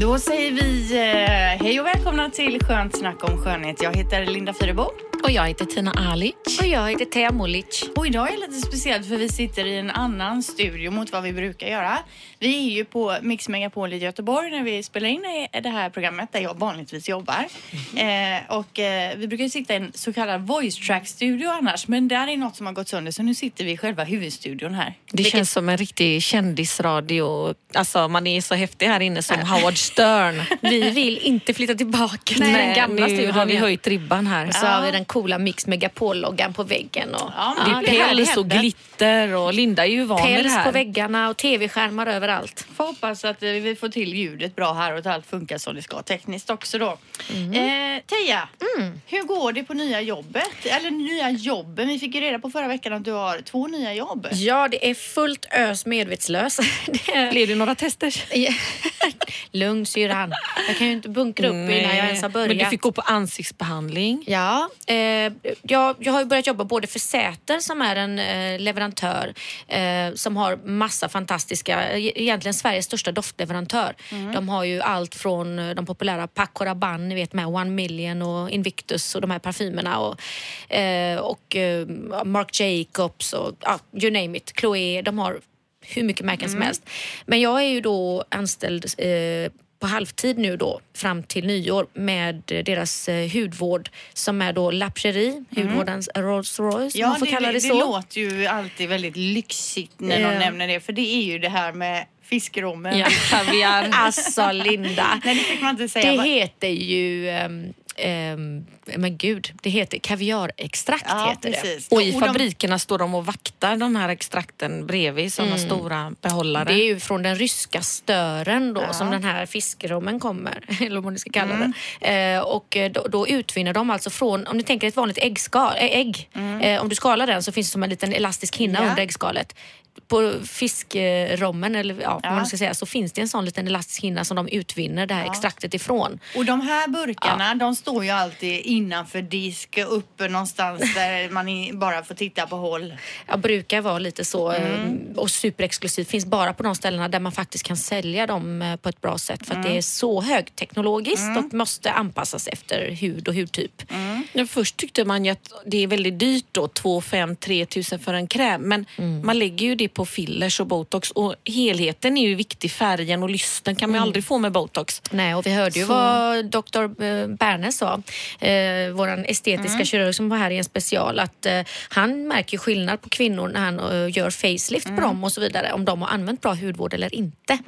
Då säger vi eh, hej och välkomna till Skönt snack om skönhet. Jag heter Linda Fyrebo. Och jag heter Tina Alic. Och jag heter Thea Molic. Och idag är lite speciellt för vi sitter i en annan studio mot vad vi brukar göra. Vi är ju på Mix Megapol i Göteborg när vi spelar in det här programmet där jag vanligtvis jobbar. Eh, och eh, vi brukar sitta i en så kallad voice track studio annars. Men där är något som har gått sönder så nu sitter vi i själva huvudstudion här. Det känns som en riktig kändisradio. Alltså man är så häftig här inne som Howard Stern. Vi vill inte flytta tillbaka till den gamla nu studion. har vi höjt ribban här. Så har vi den coola Mix Megapol-loggan på väggen. Och, Ja, Det Ja, är det här, päls och glitter och Linda är ju van med det Päls på här. väggarna och tv-skärmar överallt. Får hoppas att vi får till ljudet bra här och att allt funkar som det ska tekniskt också då. Mm. Eh, Teija, hur går det på nya jobbet? Eller nya jobben? Vi fick ju reda på förra veckan att du har två nya jobb. Ja, det är fullt ös medvetslös. Blir det några tester? Lugn syrran. Jag kan ju inte bunkra upp innan jag ens har börjat. Men du fick gå på ansiktsbehandling. Ja, eh, jag, jag har ju börjat jobba både för Säter som är en eh, leverantör eh, som har massa fantastiska, e- egentligen Sveriges största doftleverantör. De har ju allt från eh, de populära Paco Rabanne, ni vet med One Million och Invictus och de här parfymerna och, eh, och eh, Marc Jacobs och ja, you name it, Chloé. De har hur mycket märken som helst. Men jag är ju då anställd eh, på halvtid nu då fram till nyår med deras eh, hudvård som är då La Prairie, hudvårdens Rolls Royce om man får det, kalla det, det så. låter ju alltid väldigt lyxigt när någon Ja. nämner det. För det är ju det här med fiskrommen. Ja, kaviar. Alltså Linda, Nej, det det heter ju um, um, men gud, det heter kaviarextrakt ja, heter det. Och i fabrikerna står de och vaktar de här extrakten bredvid sådana stora behållare. Det är ju från den ryska stören då Ja. som den här fiskrommen kommer, eller vad man ska kalla Mm. den. Eh, och eh, då, då utvinner de alltså från, om ni tänker ett vanligt äggskal, ägg, eh, om du skalar den så finns det som en liten elastisk hinna Mm. Ja. under äggskalet. På fiskrommen, eller ja, Ja. vad man ska säga, så finns det en sån liten elastisk hinna som de utvinner det här extraktet ifrån. Och de här burkarna, de står ju alltid innanför disk, uppe någonstans där man bara får titta på håll. Ja, brukar vara lite så Mm. eh, och superexklusivt. Finns bara på de ställena där man faktiskt kan sälja dem eh, på ett bra sätt för att Mm. det är så högteknologiskt och måste anpassas efter hud och hudtyp. Ja, först tyckte man ju att det är väldigt dyrt då, 2 5 3 tusen för en kräm. Men Mm. man lägger ju det på fillers och botox och helheten är ju viktig. Färgen och lysten kan man ju aldrig få med botox. Nej, och vi hörde ju Så- vad Dr. eh, Berne sa, eh, vår estetiska Mm. kirurg som var här i en special, att eh, han märker skillnad på kvinnor när han eh, gör facelift Mm. på dem och så vidare, om de har använt bra hudvård eller inte.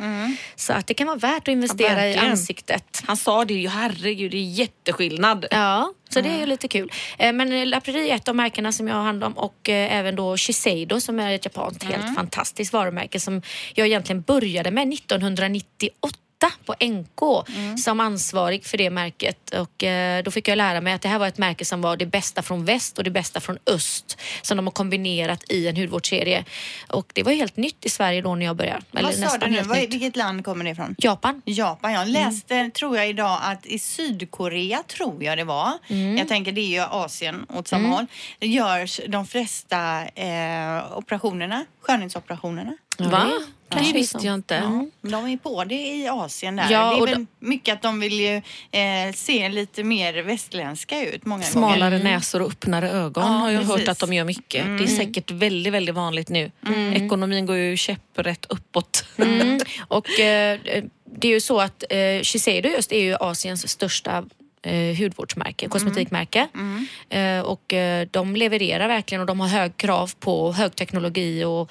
Så att det kan vara värt att investera i verkligen. ansiktet. Han sa det ju, herregud det är jätteskillnad. Ja, så det är ju lite kul. Eh, Men eh, La Prairie är ett av märkena som jag har hand om och eh, även då Shiseido som är ett japanskt helt fantastiskt varumärke som jag egentligen började med 1998 på NK som ansvarig för det märket och eh, då fick jag lära mig att det här var ett märke som var det bästa från väst och det bästa från öst som de har kombinerat i en hudvårdsserie och det var helt nytt i Sverige då när jag började. Eller Vad sa du nu? nytt. vilket land kommer det ifrån? Japan. Japan. Jag läste, tror jag idag, att i Sydkorea, tror jag det var, jag tänker det är ju Asien åt samma håll, görs de flesta eh, operationerna, skönhetsoperationerna. Va? Kanske Det visste jag inte. Ja, de är på det i Asien där. Ja, det är väl mycket att de vill ju eh, se lite mer västländska ut många gånger. Smalare näsor och öppnare ögon Ja, har jag precis. hört att de gör mycket. Det är säkert väldigt, väldigt vanligt nu. Ekonomin går ju käpprätt uppåt. Mm. Och eh, det är ju så att eh, Shiseido just är ju Asiens största eh, hudvårdsmärke, kosmetikmärke. Eh, och eh, de levererar verkligen och de har hög krav på högteknologi och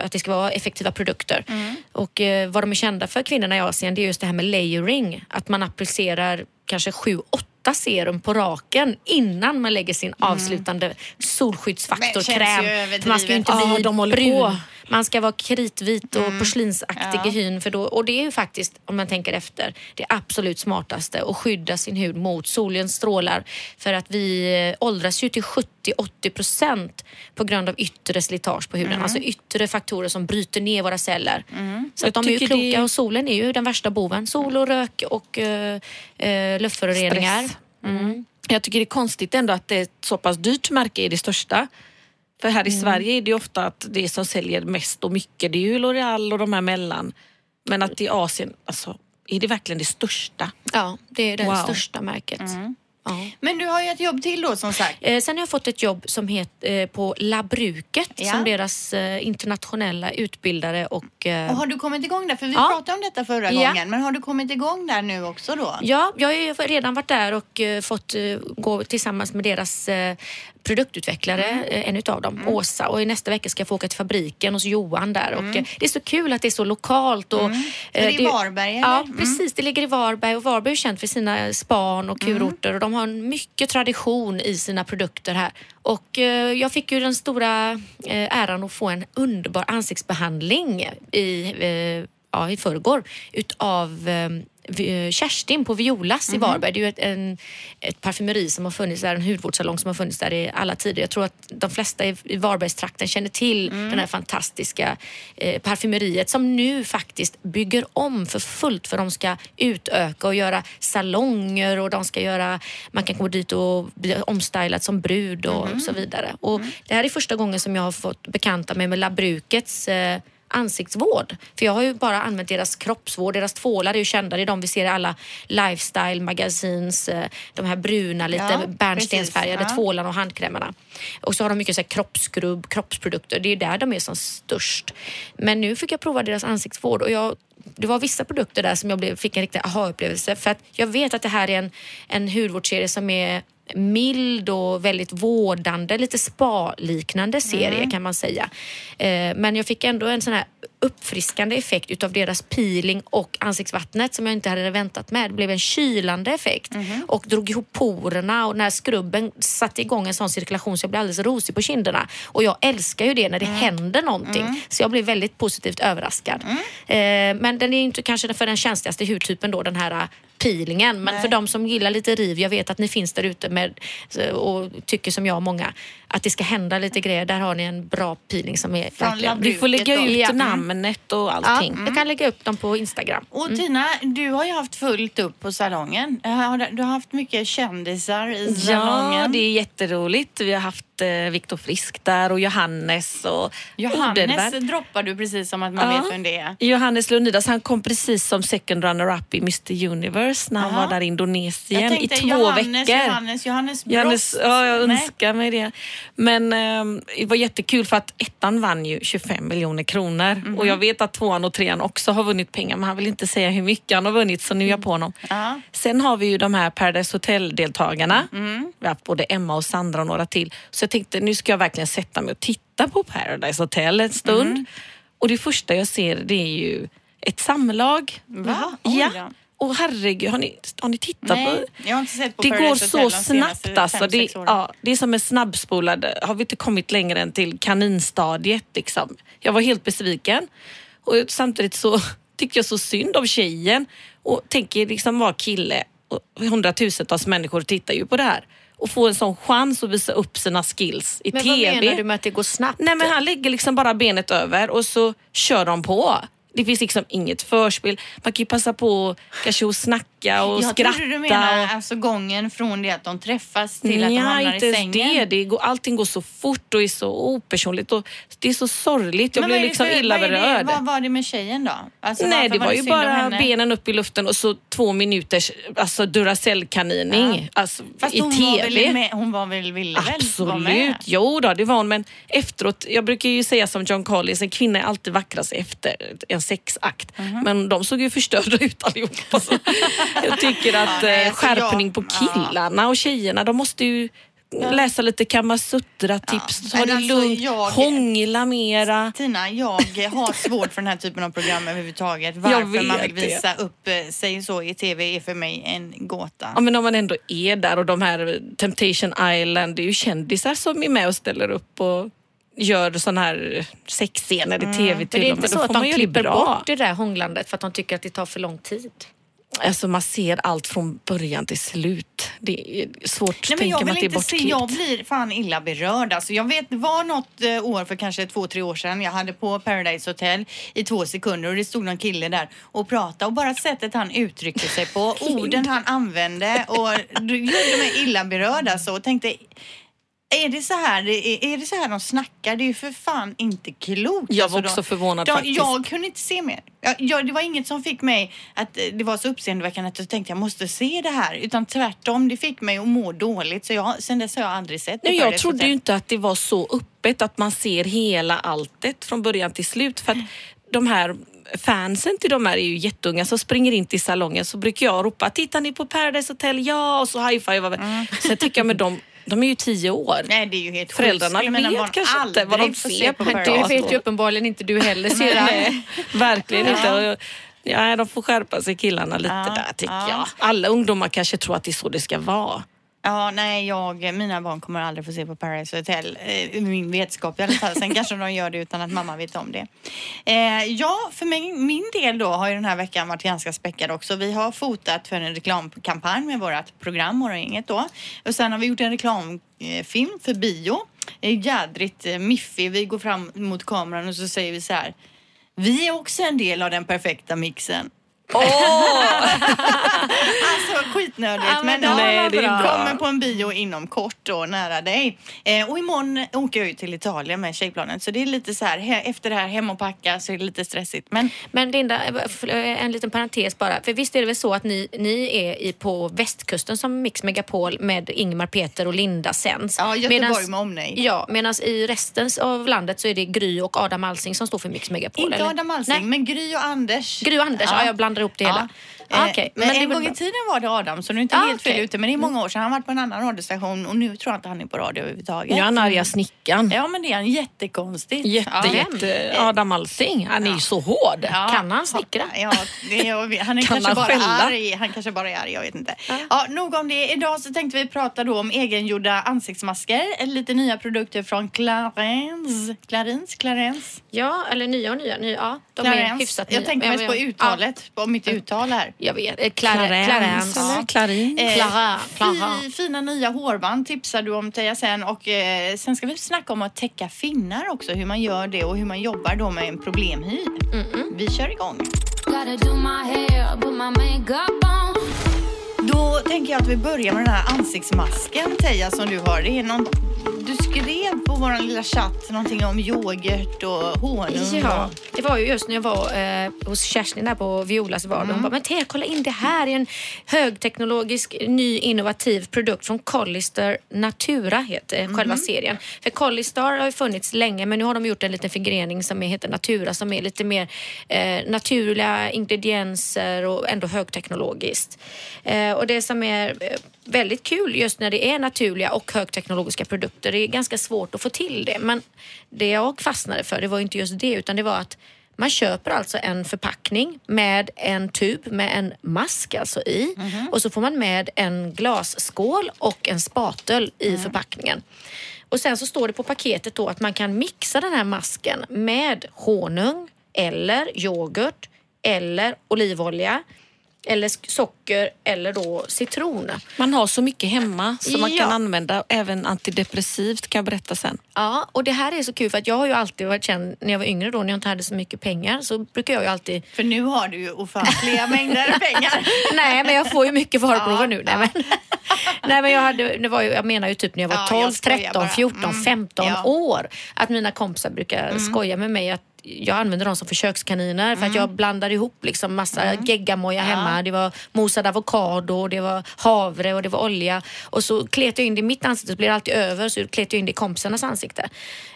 att det ska vara effektiva produkter. Och eh, vad de är kända för kvinnorna i Asien det är just det här med layering. Att man applicerar kanske sju, åtta serum på raken innan man lägger sin avslutande Men solskyddsfaktorkräm. man ska ju inte bli Ja, de brun. på. Man ska vara kritvit och Mm. porslinsaktig Ja. i hyn. För då, och det är ju faktiskt, om man tänker efter, det absolut smartaste att skydda sin hud mot solens strålar. För att vi eh, åldras ju till 70-80 procent på grund av yttre slitage på huden. Mm. Alltså yttre faktorer som bryter ner våra celler. Så att Jag de är ju kloka det- och solen är ju den värsta boven. Sol och rök och uh, luftföroreningar. Stress. Mm. Jag tycker det är konstigt ändå att det är ett så pass dyrt märke är det största. För här i Mm. Sverige är det ju ofta att det som säljer mest och mycket det är ju L'Oreal och de här mellan. Men att i Asien, alltså är det verkligen det största? Ja, det är det Wow. största märket. Ja. Men du har ju ett jobb till då som sagt. Eh, sen har jag fått ett jobb som heter eh, på Labruket Ja. som deras eh, internationella utbildare och... Eh, Och har du kommit igång där? För vi Ja. pratade om detta förra Ja. gången. Men har du kommit igång där nu också då? Ja, jag har ju redan varit där och eh, fått eh, gå tillsammans med deras eh, produktutvecklare, Mm. eh, en utav dem, Åsa. Och i nästa vecka ska jag få åka till fabriken hos Johan där. Och, eh, det är så kul att det är så lokalt. Och, Mm. Är det i Varberg, eller? Ja, Mm. precis. Det ligger i Varberg och Varberg är känt för sina span och Mm. kurorter och de har en mycket tradition i sina produkter här. Och eh, jag fick ju den stora eh, äran att få en underbar ansiktsbehandling i, eh, ja, i förrgår utav eh, Kerstin på Violas Mhm. i Varberg. Det är ju ett, en, ett parfymeri som har funnits där, en hudvårdssalong som har funnits där i alla tider. Jag tror att de flesta i, i Varbergstrakten känner till Mm. den här fantastiska eh, parfymeriet som nu faktiskt bygger om för fullt för de ska utöka och göra salonger och de ska göra, man kan gå dit och bli omstylad som brud och Mhm. så vidare. Och Det här är första gången som jag har fått bekanta mig med Labrukets eh, ansiktsvård. För jag har ju bara använt deras kroppsvård. Deras tvålar är ju kända. Det är de vi ser i alla lifestyle magazines. eh, De här bruna, lite Ja, bärnstensfärgade ja. tvålarna och handkrämarna. Och så har de mycket så här kroppsskrubb, kroppsprodukter. Det är där de är som störst. Men nu fick jag prova deras ansiktsvård och jag det var vissa produkter där som jag blev, fick en riktig aha-upplevelse för att jag vet att det här är en, en hudvårdsserie som är mild och väldigt vårdande, lite spa-liknande serie kan man säga. Eh, men jag fick ändå en sån här uppfriskande effekt utav deras peeling och ansiktsvattnet som jag inte hade väntat med. Det blev en kylande effekt och drog ihop porerna och när skrubben satte igång en sån cirkulation så jag blev alldeles rosig på kinderna. Och jag älskar ju det när det händer någonting. Så jag blev väldigt positivt överraskad. Eh, men den är inte kanske för den känsligaste hudtypen då, den här peelingen. Men för de som gillar lite riv, jag vet att ni finns där ute med och tycker som jag många, att det ska hända lite grejer. Där har ni en bra peeling som är verkligen... Du får lägga ut Ja. namnet och Ja, allting. jag kan lägga upp dem på Instagram. Och Tina, du har ju haft fullt upp på salongen. Har Du har haft mycket kändisar i Ja, salongen. det är jätteroligt. Vi har haft Viktor Frisk där och Johannes och Johannes Odenberg. droppar du precis som att man Ja. vet vem det är. Johannes Leonidas, han kom precis som second runner-up i Mr Universe när han Aha. var där i Indonesien i två Johannes, veckor. Johannes, Johannes Brost. Johannes, ja, jag önskar mig det. Men ehm, det var jättekul för att ettan vann ju 25 miljoner kronor Mhm. och jag vet att tvåan och trean också har vunnit pengar men han vill inte säga hur mycket han har vunnit så nu är jag på honom. Ja. Sen har vi ju de här Paradise Hotel-deltagarna. Mm. Vi har haft både Emma och Sandra och några till. Så jag tänkte nu ska jag verkligen sätta mig och titta på Paradise Hotel en stund. Mm. Och det första jag ser det är ju ett samlag. Va? Oj Ja. Och herregud, har ni, har ni tittat Nej, på jag har inte sett på det Paradise går så snabbt alltså. fem, Det, ja, det är som en snabbspolad. Har vi inte kommit längre än till kaninstadiet liksom. Jag var helt besviken. Och samtidigt så tyckte jag så synd om tjejen och tänker liksom vara kille och hundratusentals människor tittar ju på det här och få en sån chans att visa upp sina skills i Men TV. vad menar du med att det går snabbt? Nej men han lägger liksom bara benet över och så kör de på. Det finns liksom inget förspel. Man kan ju passa på kanske att snacka och jag skratta. trodde du menade och... alltså gången från det att de träffas till att de Ja, hamnar inte i sängen. det. det går, allting går så fort och är så opersonligt. Och det är så sorgligt. Jag Men blev liksom för- illa vad berörd. Vad var det med tjejen då? Alltså, Nej, det var ju synd om bara benen upp i luften och så två minuters alltså Duracell-kanining alltså, Fast i hon TV. var med, hon var väl, ville väl vara med? Absolut, jo då, det var hon. Men efteråt, jag brukar ju säga som John Collins, en kvinna är alltid vackrast efter en sexakt. Mhm. Men de såg ju förstörda ut allihopa. Jag tycker att Ja, nej, eh, alltså skärpning jag- på killarna och tjejerna, de måste ju läsa lite Kamasutra-tips, Ja, ta det alltså, lugnt, jag- hångla mera. Tina, jag har svårt för den här typen av program överhuvudtaget. Varför man vill det. visa upp eh, sig så i TV är för mig en gåta. Ja, men om man ändå är där och de här Temptation Island, det är ju kändisar som är med och ställer upp och gör sån här sexscener i tv För till det är inte så att de det klipper bra. bort det där hånglandet för att de tycker att det tar för lång tid. Alltså man ser allt från början till slut. Det är svårt, Nej, men tänker jag man att det är inte se, bortklippt. jag blir fan illa berörd. Alltså, jag vet, det var något eh, år för kanske två, tre år sedan. Jag hade på Paradise Hotel i två sekunder och det stod någon kille där och pratade och bara sättet han uttryckte sig på, orden han använde och det gjorde mig illa berörd alltså och tänkte är det, så här, är, är det så här de snackar? Det är ju för fan inte klokt. Jag var Alltså, också förvånad de, faktiskt. Jag kunde inte se mer. Jag, jag, det var inget som fick mig att eh, det var så uppseendeväckande att jag tänkte jag måste se det här. Utan tvärtom, det fick mig att må dåligt. Så jag, sen dess har jag aldrig sett Nej, det. jag Paradise trodde ju inte att det var så öppet att man ser hela alltet från början till slut. För att de här fansen till de här är ju jätteunga som springer in till salongen så brukar jag ropa tittar ni på Paradise Hotel? Ja! Och så high-fivar. Mm. Sen tycker jag med dem, de är ju tio år. Nej, det är ju helt. Föräldrarna vet barn kanske inte vad de ser se på Det vet ju uppenbarligen inte du heller syrran. Verkligen inte. Ja, de får skärpa sig killarna lite Ja, där tycker ja. jag. Alla ungdomar kanske tror att det är så det ska vara. Ja, nej, jag, mina barn kommer aldrig få se på Paradise Hotel. Eh, min vetskap i alla fall. Sen kanske de gör det utan att mamma vet om det. Eh, ja, för mig, min del då har ju den här veckan varit ganska späckad också. Vi har fotat för en reklamkampanj med vårt program Morgongänget då. Och sen har vi gjort en reklamfilm för bio. Jädrigt eh, miffig. Vi går fram mot kameran och så säger vi så här. Vi är också en del av den perfekta mixen. alltså skitnödigt. Ja, men men ja, nej, det kommer på en bio inom kort då nära dig. Eh, och imorgon åker jag ut till Italien med tjejplanet så det är lite så här he- efter det här hem och packa så är det lite stressigt. Men Men Linda, eh, eh, en liten parentes bara. För visst är det väl så att ni, ni är i, på västkusten som Mix Megapol med Ingmar, Peter och Linda sänds. ja, Göteborg Medans- med omnejd. Ja, medan i resten av landet så är det Gry och Adam Alsing som står för Mix Megapol. Inte eller? Adam Alsing, Nej. men Gry och Anders. Gry och Anders, ja. jag blandar ihop det hela. Eh, Ah, okej. Men, är en gång i tiden var det Adam så nu är inte Ah, helt fel okej. ute. Men det är många år sedan. Han har varit på en annan radiostation och nu tror jag inte han är på radio överhuvudtaget. Nu är han arga snickaren. Ja men det är han jättekonstigt. Jätte, ja. jätte, Adam Alsing, han är ju så hård. Ja. Kan han snickra? Ja, vet. han är Kan kanske han bara skälla? arg. Han kanske bara är arg, jag vet inte. Ja. nog om det. Idag så tänkte vi prata då om egengjorda ansiktsmasker. Lite nya produkter från Clarins. Clarins? Clarins? Ja, eller nya och nya. nya ja, de är Clarins. hyfsat nya. Jag tänker Men mest på ja, uttalet, på mitt uttal här. Jag vet. Eh, Clarence, Clarence. eller Clarin. Eh, Clara, Clara. fi- Fina nya hårband tipsar du om Teija sen och eh, sen ska vi snacka om att täcka finnar också, hur man gör det och hur man jobbar då med en problemhy. Vi kör igång. Gotta do my hair, put my makeup on. Då tänker jag att vi börjar med den här ansiktsmasken Teija som du har. Det är någon, du skrev på vår lilla chatt någonting om yoghurt och honung. Ja, det var ju just när jag var eh, hos Kerstin där på Violas var Mm. Hon bara, men Thea kolla in det här är en högteknologisk ny innovativ produkt från Collister Natura heter Mhm. själva serien. För Collistar har ju funnits länge men nu har de gjort en liten förgrening som heter Natura som är lite mer eh, naturliga ingredienser och ändå högteknologiskt. Eh, och det som är eh, väldigt kul just när det är naturliga och högteknologiska produkter, det är ganska svårt att få till det. Men det jag fastnade för, det var inte just det utan det var att man köper alltså en förpackning med en tub med en mask alltså i. Och så får man med en glasskål och en spatel i förpackningen. Och sen så står det på paketet då att man kan mixa den här masken med honung eller yoghurt eller olivolja eller socker eller då citron. Man har så mycket hemma som man Ja. kan använda även antidepressivt kan jag berätta sen. Ja, och det här är så kul för att jag har ju alltid varit känd när jag var yngre då när jag inte hade så mycket pengar så brukar jag ju alltid För nu har du ju ofantliga mängder pengar. Nej men jag får ju mycket varuprover Ja, nu. Nej, men, nej men jag hade, det var ju, jag menar ju typ när jag var Ja, 12, jag skojar 13, bara. 14, Mm, 15 ja. år. Att mina kompisar brukar skoja med mig att jag använder dem som försökskaniner för att jag blandar ihop liksom massa geggamoja hemma. Det var mosad avokado, det var havre och det var olja. Och så klet jag in det i mitt ansikte så blir det alltid över så klet jag in det i kompisarnas ansikte.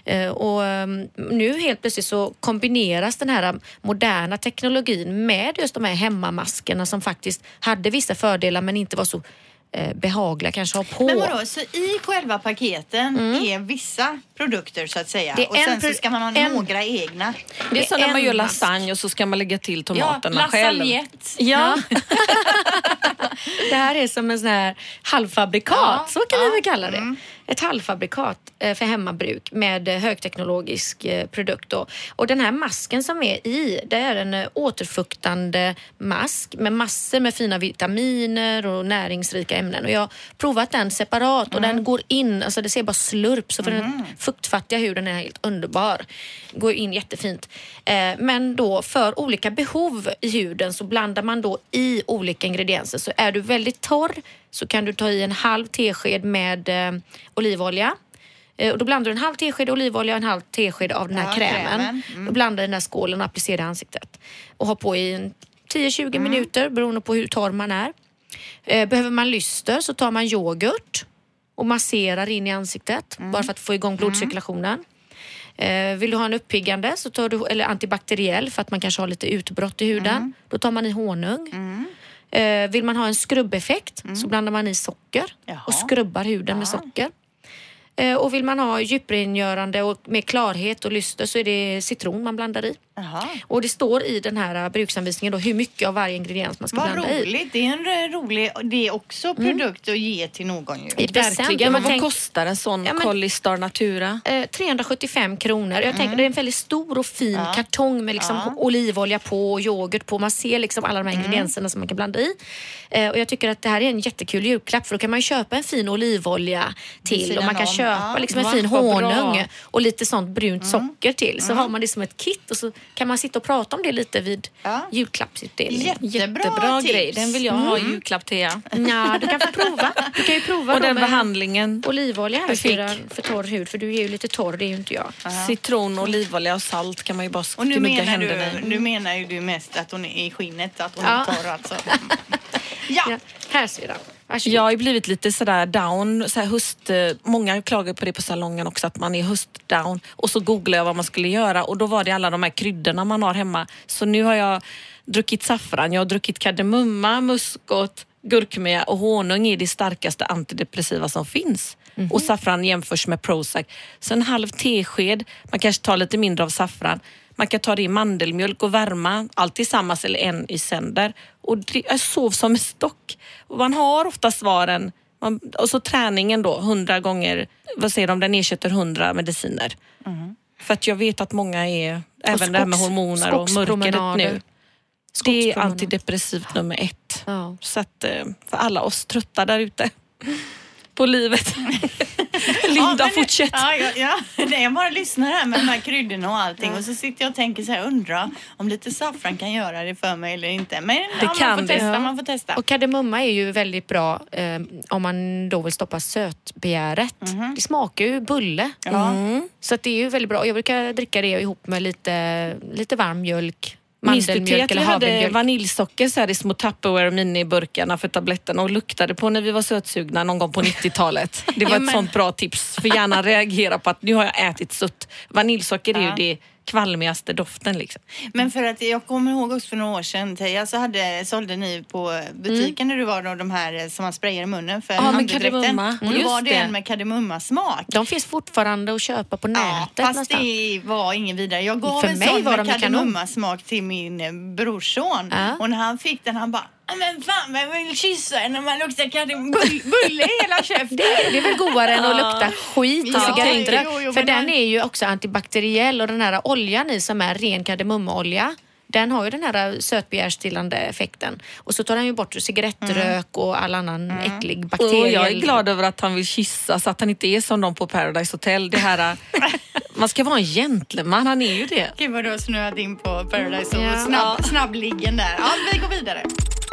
Eh, och ehm, nu helt plötsligt så kombineras den här moderna teknologin med just de här hemmamaskerna som faktiskt hade vissa fördelar men inte var så behagliga kanske ha på. Men vadå, så i själva paketen är vissa produkter så att säga Det är och en sen så ska man ha en- några egna. Det är som när man gör lasagne och så ska man lägga till tomaterna Ja, själv. Ja, Det här är som en sån här halvfabrikat, Ja, så kan vi ja, väl kalla det. Ett halvfabrikat eh, för hemmabruk med eh, högteknologisk eh, produkt. Då. Och den här masken som är i, det är en eh, återfuktande mask med massor med fina vitaminer och näringsrika ämnen. Och jag har provat den separat och den går in, alltså det ser bara slurp, så för den fuktfattiga huden är helt underbar. Går in jättefint. Eh, men då för olika behov i huden så blandar man då i olika ingredienser. Så är du väldigt torr så kan du ta i en halv tesked med eh, olivolja. Eh, och då blandar du en halv tesked olivolja och en halv tesked av den här Ja, krämen. krämen. Mm. Då blandar du den här skålen och applicerar i ansiktet. Och ha på i en 10-20 minuter beroende på hur torr man är. Eh, behöver man lyster så tar man yoghurt och masserar in i ansiktet bara för att få igång blodcirkulationen. Eh, vill du ha en uppiggande så tar du, eller antibakteriell för att man kanske har lite utbrott i huden. Då tar man i honung. Eh, vill man ha en skrubbeffekt så blandar man i socker Jaha. och skrubbar huden med socker. Eh, och vill man ha djuprengörande och med klarhet och lyster så är det citron man blandar i. Jaha. Och det står i den här eh, bruksanvisningen då hur mycket av varje ingrediens man ska Vad blanda i. roligt. Det är en eh, rolig, det är också produkt att ge till någon ju. Verkligen. Man Men vad tänk- kostar en sån Ja, men- Collistar Natura? Eh, 375 kronor. Jag tänker det är en väldigt stor och fin Ja. kartong med liksom Ja. olivolja på och yoghurt på. Man ser liksom alla de här ingredienserna som man kan blanda i. Eh, och jag tycker att det här är en jättekul julklapp för då kan man köpa en fin olivolja till och man kan om. Köpa Ja. liksom en fin vad bra. honung och lite sånt brunt socker till. Så har man det som ett kit och så kan man sitta och prata om det lite vid Ja. julklappsutdelningen. Jättebra, Jättebra tips. grej. Den vill jag ha i julklapp till. Ja, du kan få prova. Du kan ju prova Och den behandlingen. olivolja här för, för torr hud för du är ju lite torr, det är ju inte jag. Citron, olivolja och salt kan man ju bara Och nu menar, händerna du, nu menar ju du mest att hon är i skinnet, att hon Ja. är torr alltså. Ja. Ja, här ser du. Jag har ju blivit lite sådär down, så höst, eh, många klagar på det på salongen också att man är höstdown och så googlade jag vad man skulle göra och då var det alla de här kryddorna man har hemma. Så nu har jag druckit saffran, jag har druckit kardemumma, muskot, gurkmeja och honung är det starkaste antidepressiva som finns. Och saffran jämförs med Prozac. Så en halv tesked, man kanske tar lite mindre av saffran. Man kan ta det i mandelmjölk och värma, allt tillsammans eller en i sänder. Och sov som en stock. Och man har ofta svaren. Man, och så träningen då, 100 gånger, vad säger de, den ersätter 100 mediciner. För att jag vet att många är, även det här med skogs- hormoner och mörkret nu. Det är antidepressivt nummer ett. Ja. Så att, eh, för alla oss trötta där ute på livet. Linda, men- fortsätt. Ja, ja, ja. Nej, Jag bara lyssnar här med de här kryddorna och allting och så sitter jag och tänker så här, undrar om lite saffran kan göra det för mig eller inte. Men ja, man kan får det. testa, Ja. man får testa. Och kardemumma är ju väldigt bra eh, om man då vill stoppa sötbegäret. Det smakar ju bulle. Ja. Så att det är ju väldigt bra. Jag brukar dricka det ihop med lite, lite varm mjölk, mandelmjölk att vi hade vaniljsocker så här i små Tupperware miniburkarna för tabletterna och luktade på när vi var sötsugna någon gång på 90-talet. Det var Ja, ett men- sånt bra tips. För gärna reagera på att nu har jag ätit sött. Vaniljsocker är Ja. ju det kvalmigaste doften. Liksom. Men för att jag kommer ihåg också för några år sedan Teija så hade, sålde ni på butiken när du var då, de här som man sprayar i munnen för Ja, med kardemumma. Och då var det en med kardemummasmak. De finns fortfarande att köpa på Ja, nätet fast nästan. det var ingen vidare. Jag gav För en mig sån var med kardemummasmak till min eh, brorson. Ja. Och när han fick den han bara "Ah, men fan jag vill kyssa en när man luktar kardemumma. Bull- Bulle i hela käften. Det är väl godare än att lukta skit i Ja, För men den är ju också antibakteriell och den här oljan i som är ren kardemummaolja den har ju den här sötbegärsstillande effekten. Och så tar den ju bort cigarettrök och all annan äcklig bakterie. Och jag är glad över att han vill kyssa så att han inte är som de på Paradise Hotel. Det här, man ska vara en gentleman, han är ju det. Gud vad du har snöat in på Paradise och Ja. snabb, snabbliggen där. Ja, vi går vidare.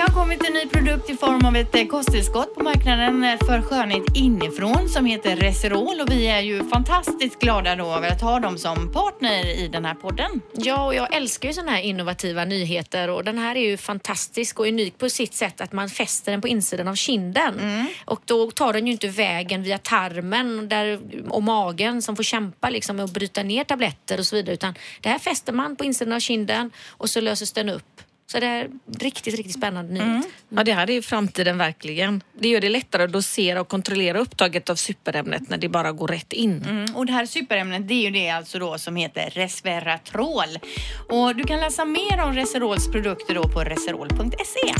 Det har kommit en ny produkt i form av ett eh, kosttillskott på marknaden eh, för skönhet inifrån som heter Reserol. Och vi är ju fantastiskt glada då över att ha dem som partner i den här podden. Ja, och jag älskar ju sådana här innovativa nyheter. Och den här är ju fantastisk och unik på sitt sätt att man fäster den på insidan av kinden. Och då tar den ju inte vägen via tarmen där, och magen som får kämpa liksom med att bryta ner tabletter och så vidare. Utan det här fäster man på insidan av kinden och så löses den upp Så det är riktigt, riktigt spännande nyhet. Ja, det här är ju framtiden verkligen. Det gör det lättare att dosera och kontrollera upptaget av superämnet när det bara går rätt in. Mm, och det här superämnet det är ju det alltså då som heter resveratrol. Och du kan läsa mer om Reserols produkter då på reserol.se.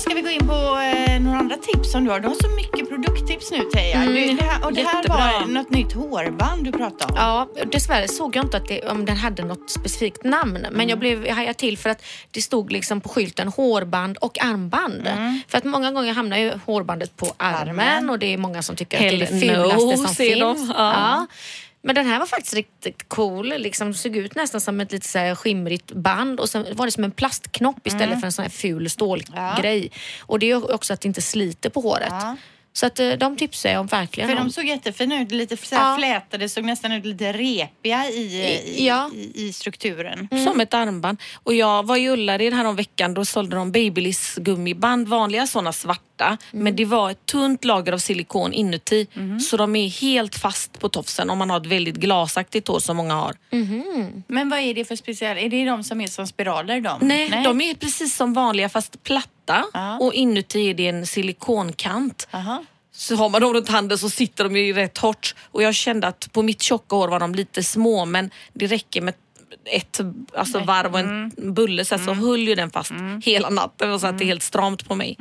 ska vi gå in på eh, några andra tips som du har. Du har så mycket produkttips nu Teija. Mm, du, det här, och det här jättebra. var något nytt hårband du pratade om. Ja, dessvärre såg jag inte att det, om den hade något specifikt namn. Men jag blev jag hajade till för att det stod liksom på skylten hårband och armband. För att många gånger hamnar ju hårbandet på armen, Armen. och det är många som tycker att det är det Hell fulaste no, som finns. de. Ja. Ja. Men den här var faktiskt riktigt cool. Liksom såg ut nästan som ett lite så här skimrigt band och sen var det som en plastknopp istället för en sån här ful stålgrej. Och det är också att det inte sliter på håret. Ja. Så att eh, de tipsar jag om verkligen För de såg jättefina ut, lite så här Ja. flätade, såg nästan ut lite repiga i, i, Ja. i, i strukturen. Som ett armband. Och jag var i Ullared här om veckan. Då sålde de Babyliss gummiband. Vanliga sådana svarta. Men det var ett tunt lager av silikon inuti. Så de är helt fast på tofsen om man har ett väldigt glasaktigt hår som många har. Men vad är det för speciellt? Är det de som är som spiraler de? Nej, de är precis som vanliga fast platta. Ja. Och inuti är det en silikonkant. Aha. Så har man dem runt handen så sitter de ju rätt hårt. Och jag kände att på mitt tjocka hår var de lite små men det räcker med ett alltså varv och en bulle så, här, så höll ju den fast hela natten och så att det är helt stramt på mig.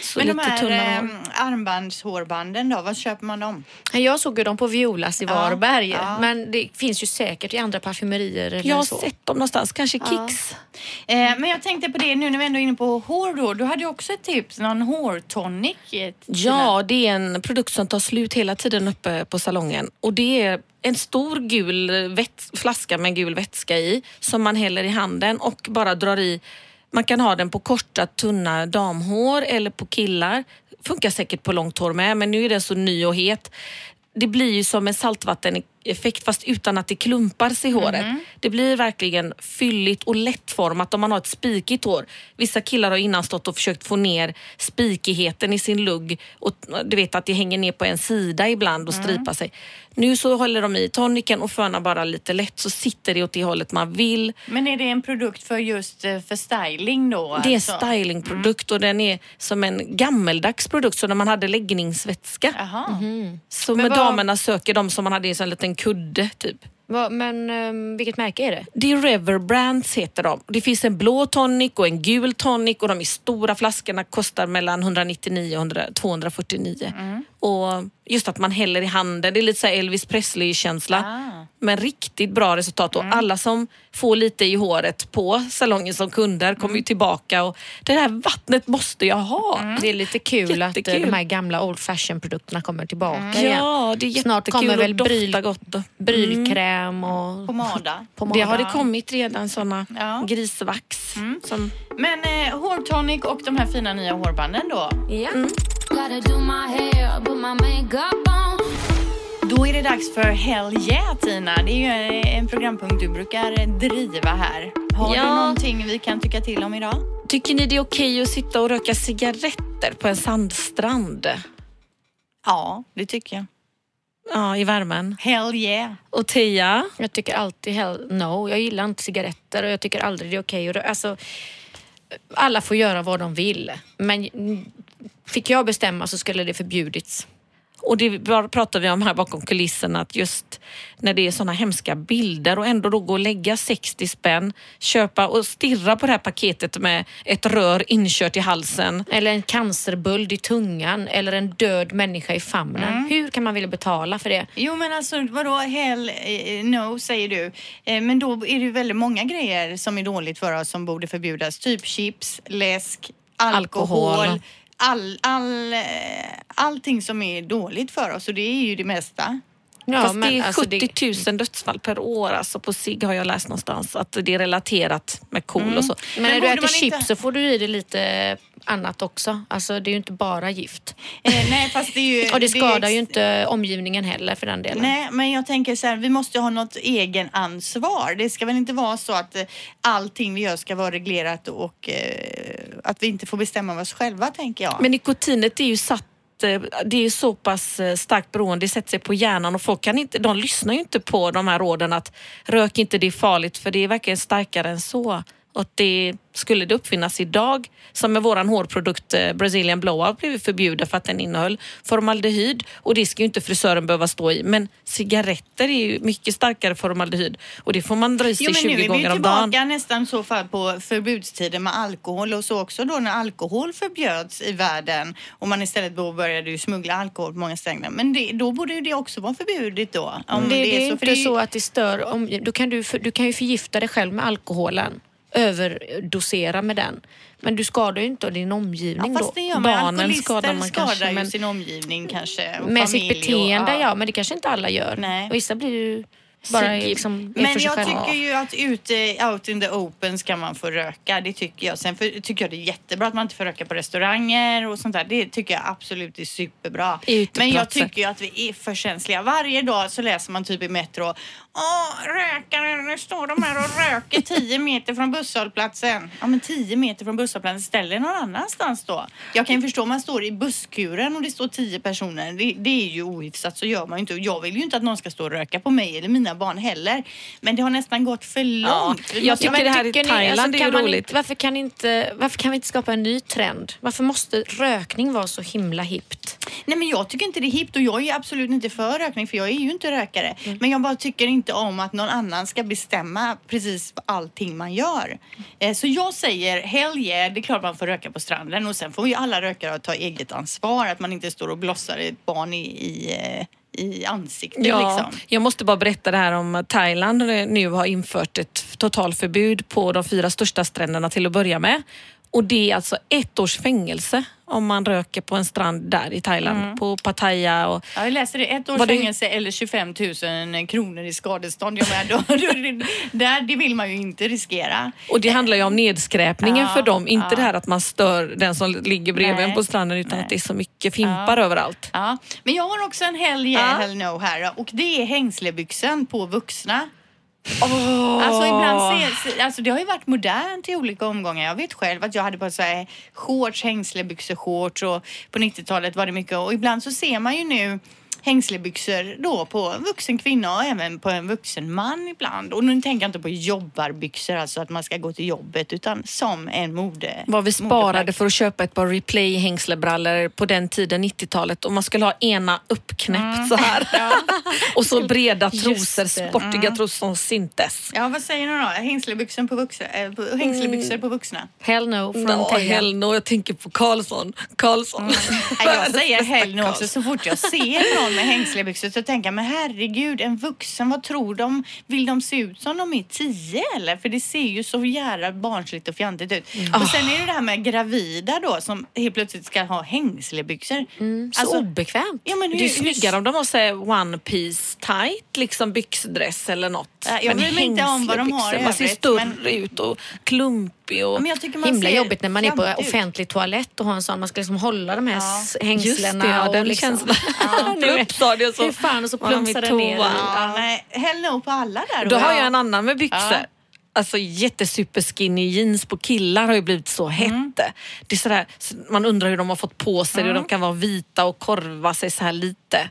Så Men de här eh, hår. armbandshårbanden då, var köper man dem? Jag såg ju dem på Violas i Ja, Varberg. ja. Men det finns ju säkert i andra parfymerier eller Jag har så. sett dem någonstans, kanske Kicks. Eh, men jag tänkte på det nu när vi ändå är inne på hår då. Du hade ju också ett tips, någon hårtonic. Ja, det är en produkt som tar slut hela tiden uppe på salongen. Och det är en stor gul flaska med gul vätska i som man häller i handen och bara drar i. Man kan ha den på korta tunna damhår eller på killar. Funkar säkert på långt hår med men nu är den så ny och het. Det blir ju som en saltvatteneffekt fast utan att det klumpar sig i håret. Det blir verkligen fylligt och lättformat om man har ett spikigt hår. Vissa killar har innan stått och försökt få ner spikigheten i sin lugg och du vet att det hänger ner på en sida ibland och stripar sig. Nu så håller de i toniken och fönar bara lite lätt så sitter det åt det hållet man vill. Men är det en produkt för just eh, för styling då? Det är alltså? stylingprodukt och den är som en gammeldags produkt, så när man hade läggningsvätska. Jaha. Så Men med vad- damerna söker de som man hade i en sån liten kudde typ. Va, men ehm, vilket märke är det? Det är Rever Brands heter de. Det finns en blå tonic och en gul tonic och de är stora flaskorna kostar mellan 199 och 100 249. Och just att man häller i handen, det är lite så Elvis Presley-känsla. Ah. Men riktigt bra resultat och alla som får lite i håret på salongen som kunder kommer ju tillbaka och det här vattnet måste jag ha. Det är lite kul att eh, Jättekul. de här gamla old fashion produkterna kommer tillbaka igen. Ja, det är Snart jättekul kommer och väl bryl, gott. och- brylkräm och Pomada. pomada. Det har det kommit redan såna Ja. grisvax. Som, Men eh, hårtonic och de här fina nya hårbanden då. Ja. On. Då är det dags för Hell yeah Tina. Det är ju eh, en programpunkt du brukar driva här. Har Ja. du någonting vi kan tycka till om idag? tycker ni det är okej att sitta och röka cigaretter på en sandstrand? Ja, det tycker jag. Ja, i värmen. Hell yeah. Och Tia? Jag tycker alltid hell no. Jag gillar inte cigaretter och jag tycker aldrig det är okej. Okay. Alltså, alla får göra vad de vill. Men fick jag bestämma så skulle det förbjudits. Och det pratar vi om här bakom kulisserna att just när det är såna hemska bilder och ändå då gå och lägga 60 spänn, köpa och stirra på det här paketet med ett rör inkört i halsen. Eller en cancerböld i tungan eller en död människa i famnen. Hur kan man vilja betala för det? Jo men alltså vadå hell eh, no säger du. Eh, men då är det ju väldigt många grejer som är dåligt för oss som borde förbjudas. Typ chips, läsk, alkohol. Alkohol. All, all, eh, allting som är dåligt för oss och det är ju det mesta. Ja, Fast men det är alltså 70 000 dödsfall per år alltså på sig har jag läst någonstans att det är relaterat med KOL och så. Men, Men när du äter chips inte- så får du i dig lite annat också. Alltså det är ju inte bara gift. Eh, nej fast det är ju... Och det skadar ex- ju inte omgivningen heller för den delen. Nej, men jag tänker så här, vi måste ha något egen ansvar. Det ska väl inte vara så att eh, allting vi gör ska vara reglerat och eh, att vi inte får bestämma oss själva, tänker jag. Men nikotinet är ju satt att eh, det är så pass eh, starkt beroende, det sätter sig på hjärnan och folk kan inte, de lyssnar ju inte på de här råden att rök inte, det är farligt för det är verkligen starkare än så. Och att det, skulle det uppfinnas idag, som med våran hårprodukt eh, Brazilian Blowout blev förbjuden för att den innehöll formaldehyd och det ska ju inte frisören behöva stå i. Men cigaretter är ju mycket starkare formaldehyd och det får man dra i sig Jo, men nu 20 är vi ju gånger om dagen. tillbaka nästan så fall på förbudstiden med alkohol och så också då när alkohol förbjöds i världen och man istället då började ju smuggla alkohol på många ställen. Men det, då borde ju det också vara förbjudet då. Om det, det är, inte det är ju- så att det stör om, då kan du, för- du kan ju förgifta dig själv med alkoholen. Överdosera med den. Men du skadar ju inte din omgivning Ja, fast det då. gör man. Barnen Alkoholister skadar man skadar kanske, men- sin omgivning kanske. och Med sitt beteende och, ja. men det kanske inte alla gör. Nej. Och vissa blir ju bara liksom Men jag tycker ju att ute, out in the open ska man få röka. Det tycker jag. Sen för, tycker jag det är jättebra att man inte får röka på restauranger och sånt där. Det tycker jag absolut är superbra. Uteplatser. Men jag tycker ju att vi är för känsliga. Varje dag så läser man typ i Metro. Åh, rökare, nu står de här och röker 10 meter från busshållplatsen. Ja, men 10 meter från busshållplatsen, ställ er någon annanstans då. Jag kan ju förstå om man står i busskuren och det står 10 personer. Det, det är ju ohyfsat, så gör man ju inte. Jag vill ju inte att någon ska stå och röka på mig eller mina barn heller. Men det har nästan gått för långt. Vi jag tycker det här i tycker ni- alltså, Thailand är ju roligt. Inte, varför, kan inte, varför kan vi inte skapa en ny trend? Varför måste rökning vara så himla hippt? Nej men jag tycker inte det är hippt och jag är absolut inte för rökning för jag är ju inte rökare. Men jag bara tycker inte om att någon annan ska bestämma precis allting man gör. Eh, Så jag säger hell yeah, det är klart man får röka på stranden och sen får ju alla rökare ta eget ansvar. Att man inte står och blossar ett barn i, i, eh, i ansiktet Ja, liksom. Jag måste bara berätta det här om Thailand nu har infört ett totalförbud på de fyra största stränderna till att börja med. Och det är alltså ett års fängelse om man röker på en strand där i Thailand, på Pattaya och Ja, jag läser det. Ett års Var det- fängelse eller 25 000 kronor i skadestånd. Jag menar, då, då, där, det vill man ju inte riskera. Och det handlar ju om nedskräpningen Ja, för dem, inte ja. det här att man stör den som ligger bredvid Nej, en på stranden utan nej. att det är så mycket fimpar överallt. Ja, men jag har också en hell yeah, Ja. hell no här och det är hängslebyxan på vuxna. Alltså ibland ser, alltså det har ju varit modernt i olika omgångar. Jag vet själv att jag hade på så här shorts, hängslebyxor, shorts och på 90-talet var det mycket och ibland så ser man ju nu hängslebyxor då på en vuxen kvinna och även på en vuxen man ibland. Och nu tänker jag inte på jobbarbyxor, alltså att man ska gå till jobbet, utan som en mode. Vad vi sparade modeplagg. för att köpa ett par replay hängslebrallor på den tiden, 90-talet. Och man skulle ha ena uppknäppt så här. och så breda trosor, sportiga trosor som syntes. Ja, vad säger ni då? Hängslebyxor på vuxna? Äh, på, hängslebyxor på vuxna? Hell no från No, Teija. hell no, jag tänker på Karlsson. Karlsson. Nej, jag säger hell no också. Så fort jag ser någon med hängslebyxor så tänker jag, men herregud, en vuxen, vad tror de? Vill de se ut som de är tio eller? För det ser ju så jävla barnsligt och fjantigt ut. Och sen är det det här med gravida då som helt plötsligt ska ha hängslebyxor. Mm, så Alltså, obekvämt. ja, men Det är ju snyggare om de har så one piece tight, liksom byxdress eller något. Ja, jag bryr mig inte om vad de har i hängslebyxor, Man ser övrigt, större men- ut och klumpig. Och... Himla jobbigt när man är på ut. offentlig toalett och har en sån. Man ska liksom hålla de här Ja. hängslena. det, ja, och liksom, känslan. Ja, nu är- Plupp sa det och så Hur fan och så plumsar den ner. Ja, nej, hell no på alla där. Då Och har jag- en annan med byxor. Alltså jättesuper skinny jeans på killar har ju blivit så hett. Det är sådär, så man undrar hur de har fått på sig det. De kan vara vita och korva sig så här lite.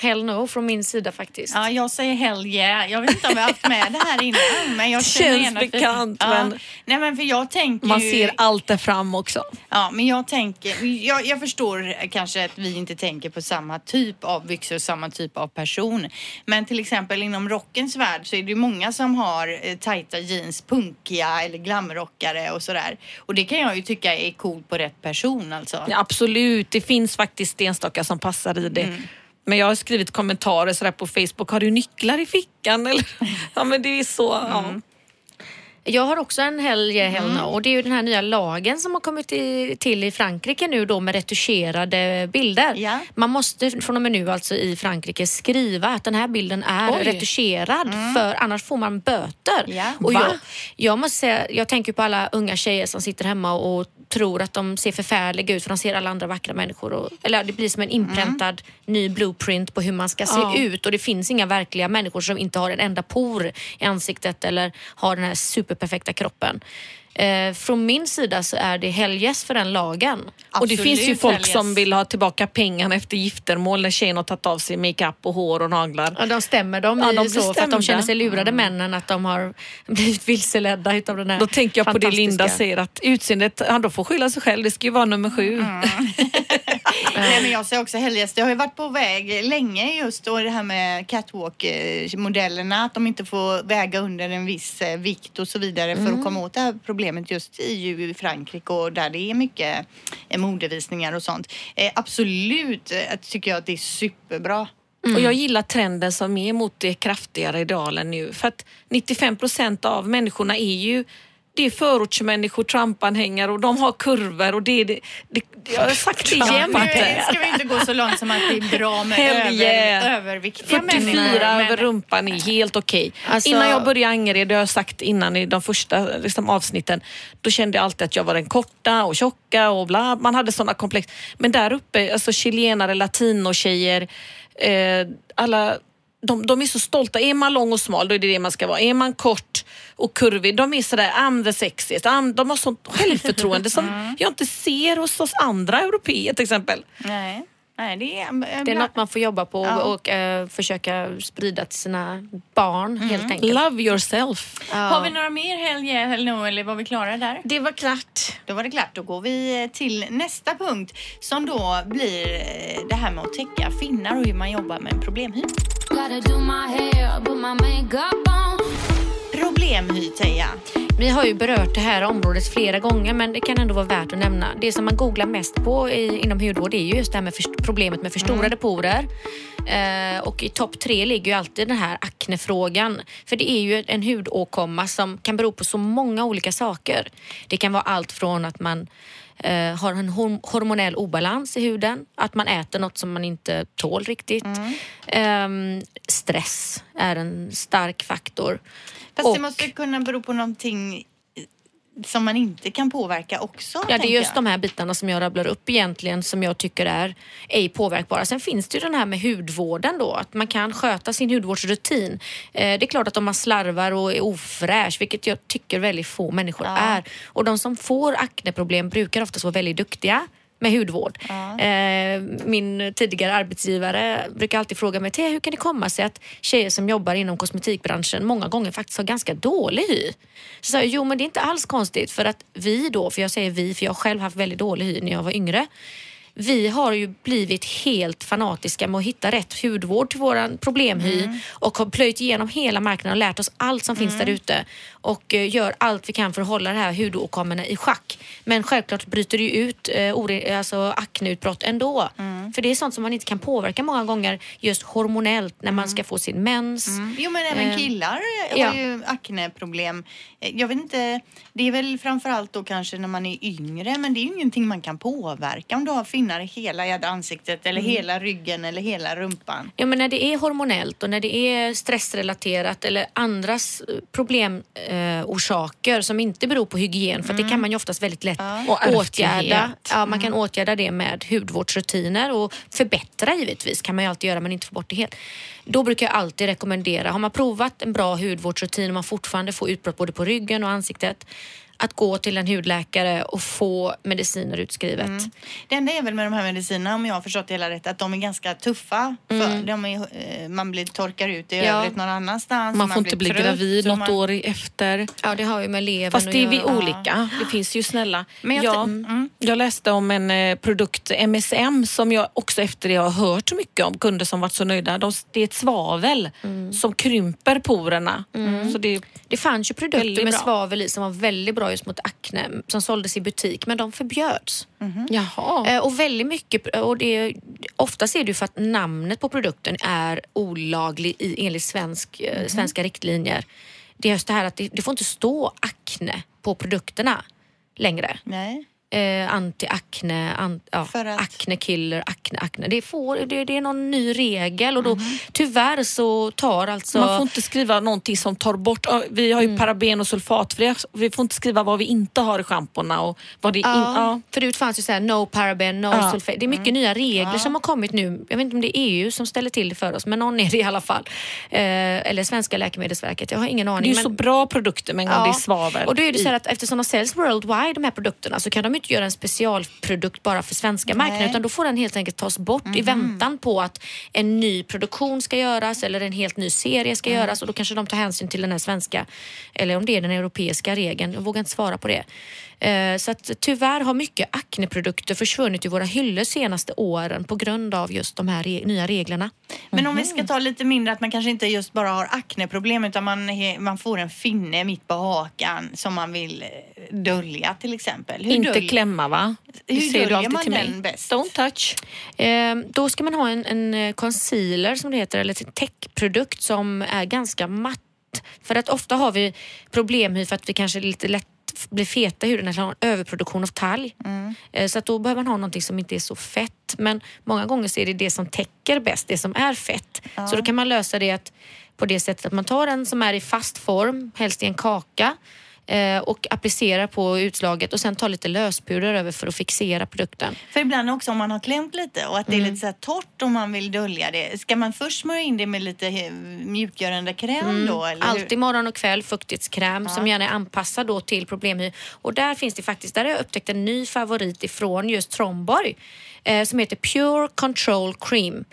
Hell no från min sida faktiskt. Ja, jag säger hell yeah. Jag vet inte om vi har haft med det här innan. Men jag känner känns bekant, ja. men- Nej men för jag tänker Man ju... ser allt där fram också. Ja, men jag tänker... Jag, jag förstår kanske att vi inte tänker på samma typ av byxor, samma typ av person. Men till exempel inom rockens värld så är det ju många som har eh, tajta jeans, punkiga eller glamrockare och sådär. Och det kan jag ju tycka är coolt på rätt person alltså. Ja, absolut, det finns faktiskt enstaka som passar i det. Mm. Men jag har skrivit kommentarer sådär på Facebook. Har du nycklar i fickan? Eller? Ja men det är så. Ja. Mm. Jag har också en yeah, hell Mm. Och det är ju den här nya lagen som har kommit i, till i Frankrike nu då med retuscherade bilder. Ja. Man måste från och med nu alltså i Frankrike skriva att den här bilden är Oj. retuscherad för annars får man böter. Mm. Ja. Och Va? jag, jag måste säga, jag tänker på alla unga tjejer som sitter hemma och tror att de ser förfärliga ut för de ser alla andra vackra människor. Och, eller det blir som en inpräntad ny blueprint på hur man ska se Ja. ut och det finns inga verkliga människor som inte har en enda por i ansiktet eller har den här super superperfekta kroppen. Eh, från min sida så är det hell yes för den lagen. Och det finns ju Absolut, folk Elias. som vill ha tillbaka pengarna efter giftermål när tjejen har tagit av sig makeup och hår och naglar. Ja, de stämmer de Ja, de så för att de stämda. känner sig lurade männen att de har blivit vilseledda utav den här Då tänker jag på det Linda säger att utseendet, han då får skylla sig själv, det ska ju vara nummer sju. Mm. Men jag säger också helgest. Det har ju varit på väg länge just och det här med catwalk-modellerna. Att de inte får väga under en viss eh, vikt och så vidare för att komma åt det här problemet just i Frankrike och där det är mycket eh, modevisningar och sånt. Eh, absolut tycker jag att det är superbra. Och jag gillar trenden som är mot det kraftigare idealen nu. För att 95 procent av människorna är ju det är förortsmänniskor, Trump-anhängare och de har kurvor och det är det, det, jag har sagt det Ja, jämt. nu ska vi inte gå så långt som att det är bra med Hell över, yeah. överviktiga 44 människor. över rumpan är helt okej. Alltså- Innan jag började i Angered, det har jag sagt innan i de första liksom, avsnitten, då kände jag alltid att jag var den korta och tjocka och bla. Man hade sådana komplex. Men där uppe, alltså chilenare, latinotjejer, eh, alla de, de är så stolta. Är man lång och smal, då är det det man ska vara. Är man kort och kurvig, de är sådär, I'm the sexiest. I'm, de har sånt självförtroende som jag inte ser hos oss andra europeer till exempel. Nej. Nej, det är... Det är något man får jobba på Ja. och eh, försöka sprida till sina barn helt enkelt. Love yourself. Har vi några mer helg eller no, eller var vi klara där? Det var klart. Då var det klart. Då går vi eh, till nästa punkt som då blir eh, det här med att täcka finnar och hur man jobbar med en problemhy. Gotta do my hair, put my makeup on. Problemhy, Teija. Vi har ju berört det här området flera gånger men det kan ändå vara värt att nämna. Det som man googlar mest på i, inom hudvård är ju just det här med först- problemet med förstorade porer. Eh, och i topp tre ligger ju alltid den här aknefrågan. För det är ju en hudåkomma som kan bero på så många olika saker. Det kan vara allt från att man eh, har en horm- hormonell obalans i huden, att man äter något som man inte tål riktigt. Ehm, stress är en stark faktor. Fast det Och- måste kunna bero på någonting som man inte kan påverka också. Ja, det är just jag. de här bitarna som jag rabblar upp egentligen som jag tycker är ej påverkbara. Sen finns det ju den här med hudvården då, att man kan sköta sin hudvårdsrutin. Eh, det är klart att om man slarvar och är ofräsch, vilket jag tycker väldigt få människor är. Och de som får akneproblem brukar oftast vara väldigt duktiga med hudvård. Eh, min tidigare arbetsgivare brukar alltid fråga mig, "Thea, hur kan det komma sig att tjejer som jobbar inom kosmetikbranschen många gånger faktiskt har ganska dålig hy? Så sa jag, jo men det är inte alls konstigt för att vi då, för jag säger vi, för jag har själv haft väldigt dålig hy när jag var yngre. Vi har ju blivit helt fanatiska med att hitta rätt hudvård till våran problemhy och har plöjt igenom hela marknaden och lärt oss allt som finns där ute och eh, gör allt vi kan för att hålla det här hudåkommorna i schack. Men självklart bryter det ju ut eh, alltså akneutbrott ändå. För det är sånt som man inte kan påverka många gånger just hormonellt när man ska få sin mens. Jo, men även Eh, killar ja. har ju akneproblem. Eh, Jag vet inte, det är väl framförallt då kanske när man är yngre, men det är ju ingenting man kan påverka om du har i hela jädra ansiktet eller Mm. hela ryggen eller hela rumpan. Ja, men när det är hormonellt och när det är stressrelaterat eller andras problemorsaker eh, som inte beror på hygien, för att det kan man ju oftast väldigt lätt Och åtgärda. Ja, man kan åtgärda det med hudvårdsrutiner och förbättra givetvis kan man ju alltid göra men inte få bort det helt. Då brukar jag alltid rekommendera, har man provat en bra hudvårdsrutin och man fortfarande får utbrott både på ryggen och ansiktet, att gå till en hudläkare och få mediciner utskrivet. Det enda är väl med de här medicinerna, om jag har förstått det hela rätt, att de är ganska tuffa. För de är, eh, man blir, torkar ut i Mm. Ja. övrigt någon annanstans. Man får inte blir bli trött gravid något man- år efter. Ja, det har ju med levern Fast det är vi olika. Det finns ju snälla. Men jag ja, t- mm. jag läste om en eh, produkt, MSM, som jag också efter det har hört så mycket om. Kunder som varit så nöjda. De, det är ett svavel som krymper porerna. Så det, Det fanns ju produkter med bra. svavel i som var väldigt bra just mot akne som såldes i butik men de förbjöds. jaha. Eh, och väldigt mycket, och det, oftast är det för att namnet på produkten är olaglig i, enligt svensk, eh, svenska riktlinjer. Det är just det här att det, det får inte stå akne på produkterna längre. Nej. Eh, anti-akne, an, ja, att? acne killer, akne, akne. Det, får, det, det är någon ny regel och då Mhm. tyvärr så tar alltså... Man får inte skriva någonting som tar bort... ja, Vi har ju Mm. paraben och sulfatfria. Vi får inte skriva vad vi inte har i schampona och vad det in, Ja, ja. Förut fanns ju så här, no paraben, no Ja. sulfate. Det är mycket nya regler som har kommit nu. Jag vet inte om det är EU som ställer till det för oss, men någon är det i alla fall. Eh, eller svenska läkemedelsverket, jag har ingen Det är aning. ju men... så bra produkter med en gång det är svavel Och då är det så att eftersom de säljs worldwide de här produkterna så kan de inte göra en specialprodukt bara för svenska marknaden utan då får den helt enkelt tas bort i väntan på att en ny produktion ska göras eller en helt ny serie ska göras och då kanske de tar hänsyn till den här svenska eller om det är den europeiska regeln. Jag vågar inte svara på det. Eh, Så att tyvärr har mycket akneprodukter försvunnit i våra hyllor senaste åren på grund av just de här nya reglerna. Men om vi ska ta lite mindre att man kanske inte just bara har akneproblem utan man, man får en finne mitt på hakan som man vill eh, dölja till exempel. Hur Inte klämma va? Hur döljer alltid man till mig. den bäst? Don't touch. Eh, Då ska man ha en, en eh, concealer som det heter, eller en täckprodukt som är ganska matt. För att ofta har vi problemhy för att vi kanske lite lätt blir feta i huden eller har en överproduktion av talg. Eh, Så att då behöver man ha någonting som inte är så fett. Men många gånger så är det det som täcker bäst, det som är fett. Så då kan man lösa det att, på det sättet att man tar en som är i fast form, helst i en kaka eh, och applicerar på utslaget och sen tar lite löspuder över för att fixera produkten. För ibland också om man har klämt lite och att det är lite så torrt och man vill dölja det. Ska man först smörja in det med lite eh, mjukgörande kräm då? Eller hur? Alltid morgon och kväll fuktighetskräm som gärna är anpassad då till problemhy. Och där finns det faktiskt, där har jag upptäckt en ny favorit ifrån just Tromborg eh, som heter Pure Control Cream.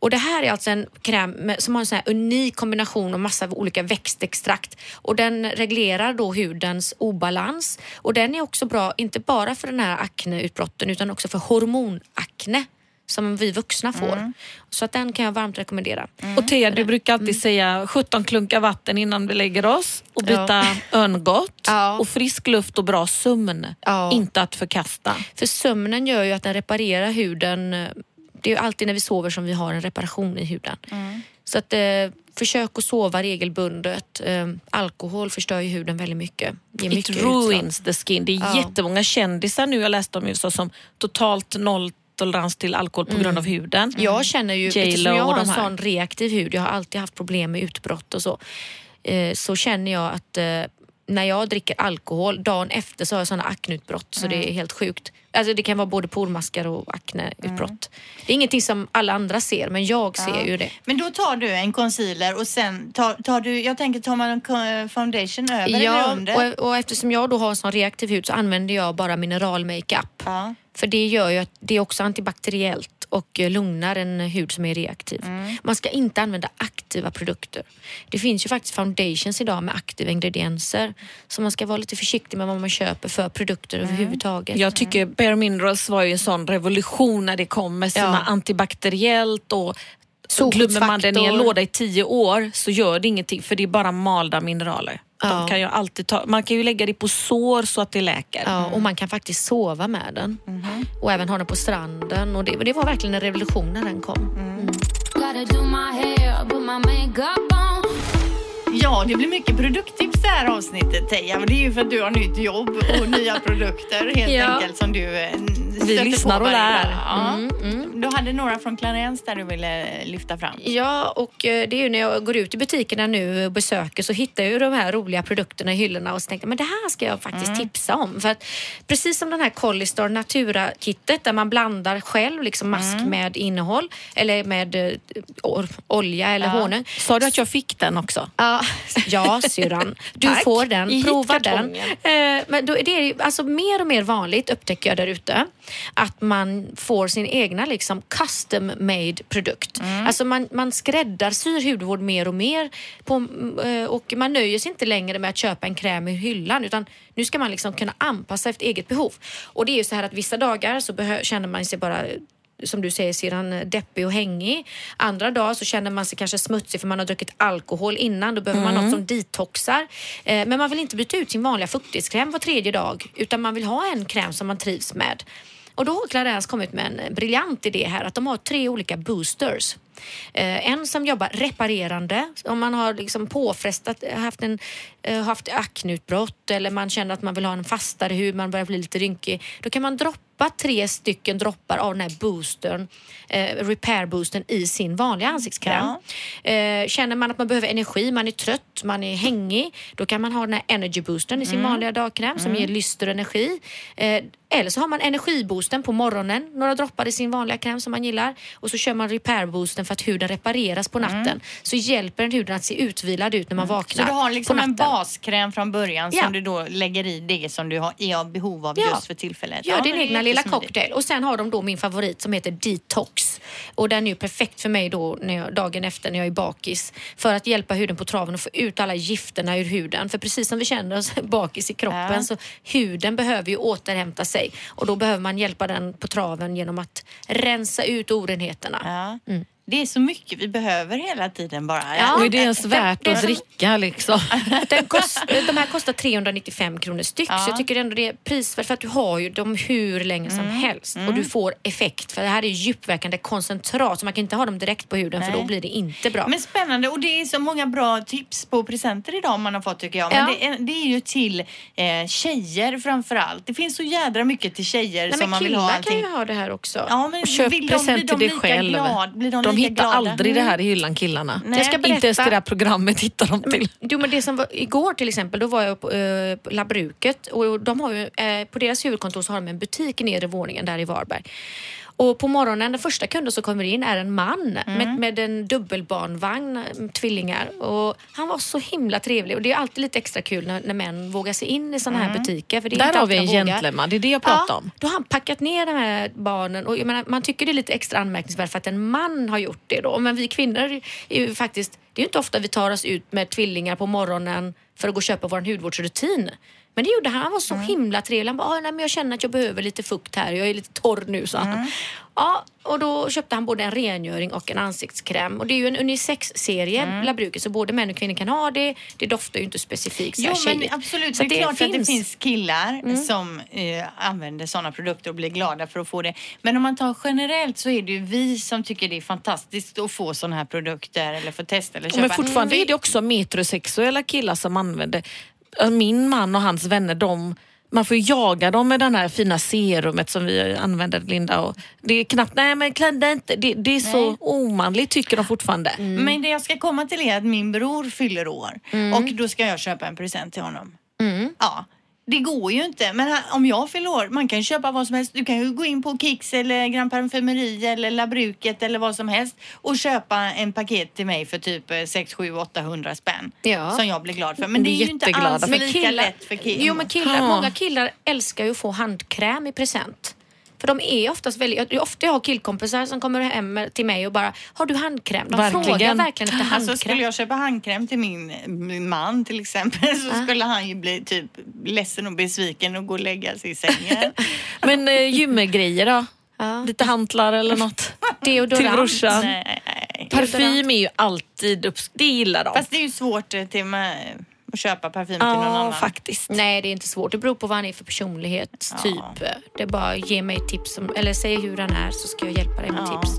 Och det här är alltså en kräm med, som har en sån här unik kombination av massa olika växtextrakt och den reglerar då hudens obalans och den är också bra, inte bara för den här akneutbrotten utan också för hormonakne som vi vuxna får. Så att den kan jag varmt rekommendera. Och Thea, du brukar alltid säga 17 klunkar vatten innan vi lägger oss och byta örngott Ja. och frisk luft och bra sömn. Ja. Inte att förkasta. För sömnen gör ju att den reparerar huden. Det är ju alltid när vi sover som vi har en reparation i huden. Så att eh, försök att sova regelbundet. Eh, alkohol förstör ju huden väldigt mycket. Ger It mycket utslag. ruins the skin. Det är Ja. jättemånga kändisar nu jag läste om i USA som totalt nolltolerans till alkohol på grund av huden. Jag känner ju, eftersom jag har en sån reaktiv hud, jag har alltid haft problem med utbrott och så, eh, så känner jag att eh, när jag dricker alkohol, dagen efter så har jag såna akneutbrott så det är helt sjukt. Alltså det kan vara både pormaskar och akneutbrott. Det är ingenting som alla andra ser men jag ser ju det. Men då tar du en concealer och sen tar, tar du, jag tänker tar man en foundation över eller Ja, under? och, och eftersom jag då har en sån reaktiv hud så använder jag bara mineralmakeup. Ja. För det gör ju att det är också antibakteriellt och lugnar en hud som är reaktiv. Mm. Man ska inte använda aktiva produkter. Det finns ju faktiskt foundations idag med aktiva ingredienser. Så man ska vara lite försiktig med vad man köper för produkter Mm. överhuvudtaget. Jag tycker Bare Minerals var ju en sån revolution när det kom med sina Ja. antibakteriellt och glömmer man den i en låda i tio år så gör det ingenting för det är bara malda mineraler. Ja. De kan ju alltid ta, man kan ju lägga det på sår så att det läker. Ja, och man kan faktiskt sova med den. Mhm. Och även ha den på stranden. Och det, det var verkligen en revolution när den kom. Mm. Gotta Ja, det blir mycket produkttips det här avsnittet Teija. Men det är ju för att du har nytt jobb och nya produkter helt Ja. enkelt som du eh, Vi stöter lyssnar på och lär. Ja. Mm, Du hade några från Clarence där du ville lyfta fram. Ja, och eh, det är ju när jag går ut i butikerna nu och besöker så hittar jag ju de här roliga produkterna i hyllorna och så tänkte jag, men det här ska jag faktiskt tipsa om. För att precis som den här Collistar Natura-kittet där man blandar själv liksom mask med innehåll eller med eh, olja eller honung. Sa du att jag fick den också? Ja, ja syrran. Du får den. Prova den. Eh, men då är det alltså mer och mer vanligt, upptäcker jag där ute, att man får sin egna liksom custom made produkt. Alltså man, man skräddarsyr hudvård mer och mer på, eh, och man nöjer sig inte längre med att köpa en kräm i hyllan utan nu ska man liksom kunna anpassa efter eget behov. Och det är ju så här att vissa dagar så känner man sig bara som du säger Sirran, deppig och hängig. Andra dagar så känner man sig kanske smutsig för man har druckit alkohol innan. Då behöver man något som detoxar. Eh, men man vill inte byta ut sin vanliga fuktighetskräm var tredje dag utan man vill ha en kräm som man trivs med. Och då har Clarence kommit med en briljant idé här att de har tre olika boosters. Eh, en som jobbar reparerande. Om man har liksom påfrestat, haft, en, eh, haft akneutbrott eller man känner att man vill ha en fastare hud, man börjar bli lite rynkig. Då kan man droppa tre stycken droppar av den här boostern, eh, repair boostern i sin vanliga ansiktskräm. Eh, känner man att man behöver energi, man är trött, man är hängig, då kan man ha den här energy boostern i sin vanliga dagkräm som ger lyster och energi. Eh, eller så har man energiboosten på morgonen, några droppar i sin vanliga kräm som man gillar och så kör man repair-boosten för att huden repareras på natten. Så hjälper den huden att se utvilad ut när man Så vaknar du har liksom en baskräm från början Ja. som du då lägger i det som du har, är av behov av Ja. just för tillfället. Gör Ja, din egna lilla cocktail. Och sen har de då min favorit som heter Detox. Och den är ju perfekt för mig då när jag, dagen efter när jag är bakis. För att hjälpa huden på traven och få ut alla gifterna ur huden. För precis som vi känner oss bakis i kroppen Ja. så huden behöver ju återhämta sig. Och då behöver man hjälpa den på traven genom att rensa ut orenheterna. Ja. Det är så mycket vi behöver hela tiden bara. Mm. Ja. Och är det ens värt det att som- dricka liksom? Den kost, de här kostar 395 kronor styck Ja. så jag tycker ändå det är prisvärt för att du har ju dem hur länge som Mm. helst och du får effekt för det här är djupverkande koncentrat så man kan inte ha dem direkt på huden för Nej. då blir det inte bra. Men spännande och det är så många bra tips på presenter idag man har fått tycker jag. Men Ja. det, är, det är ju till eh, tjejer framför allt. Det finns så jädra mycket till tjejer Nej, som man vill ha killar kan ju ha det här också. Ja, men Och köp vill de- blir present de till dig själv. Glad, blir de de hittar glada? aldrig det Mm. här i hyllan killarna. Nej. Jag ska Inte ens det där programmet hittar de till. Jo men det som var igår till exempel, då var jag på, eh, på Labruket och de har ju, eh, på deras huvudkontor så har de en butik i nedre våningen där i Varberg. Och på morgonen, den första kunden som kommer in är en man Mm. med, med en dubbelbarnvagn, eh, tvillingar. Och han var så himla trevlig och det är alltid lite extra kul när, när män vågar sig in i sådana här butiker. För det är Där har vi en gentleman, det är det jag pratar ja, om. Då har han packat ner de här barnen och jag menar, man tycker det är lite extra anmärkningsvärt för att en man har gjort det då. Men vi kvinnor är ju faktiskt, det är ju inte ofta vi tar oss ut med tvillingar på morgonen för att gå och köpa vår hudvårdsrutin. Men det gjorde han. Han var så himla trevlig. Han bara, "Ah, nej, men jag känner att jag behöver lite fukt här. Jag är lite torr nu, sa han. Ja, och då köpte han både en rengöring och en ansiktskräm. Och det är ju en unisex-serie, Labruket, så både män och kvinnor kan ha det. Det doftar ju inte specifikt så Jo men tjejigt. absolut, Så det är klart att det finns killar Mm. som eh, använder sådana produkter och blir glada för att få det. Men om man tar generellt så är det ju vi som tycker det är fantastiskt att få sådana här produkter eller få testa eller köpa. Men fortfarande är det också metrosexuella killar som använder. Min man och hans vänner, de man får ju jaga dem med den här fina serumet som vi använder Linda. Och det är knappt, nej men kladda inte. Det, det är så omanligt tycker de fortfarande. Mm. Men det jag ska komma till är att min bror fyller år Mm. och då ska jag köpa en present till honom. Ja. Det går ju inte. Men här, om jag fyller år, man kan köpa vad som helst. Du kan ju gå in på Kicks eller Grand Parfumeri eller Labruket eller vad som helst och köpa en paket till mig för typ eh, 6, 7, 800 spänn. Ja. Som jag blir glad för. Men det är ju inte alls lika lätt för killar. Jo men killar, Ja. många killar älskar ju att få handkräm i present. För de är oftast väldigt, jag- ofta jag har killkompisar som kommer hem till mig och bara, har du handkräm? De Verkligen. frågar verkligen efter handkräm. Alltså skulle jag köpa handkräm till min, min man till exempel så skulle han ju bli typ ledsen och besviken och gå och lägga sig i sängen. Men eh, gymgrejer då? Ja. Lite hantlar eller något? Deodorant. Till brorsan. Nej. Parfym är ju alltid upps... Det gillar de. Fast det är ju svårt eh, till med, att köpa parfym till någon Ja, annan. faktiskt. Nej, det är inte svårt. Det beror på vad han är för personlighetstyp. Det är bara ge mig tips, om, eller säg hur han är så ska jag hjälpa dig med Ja, tips.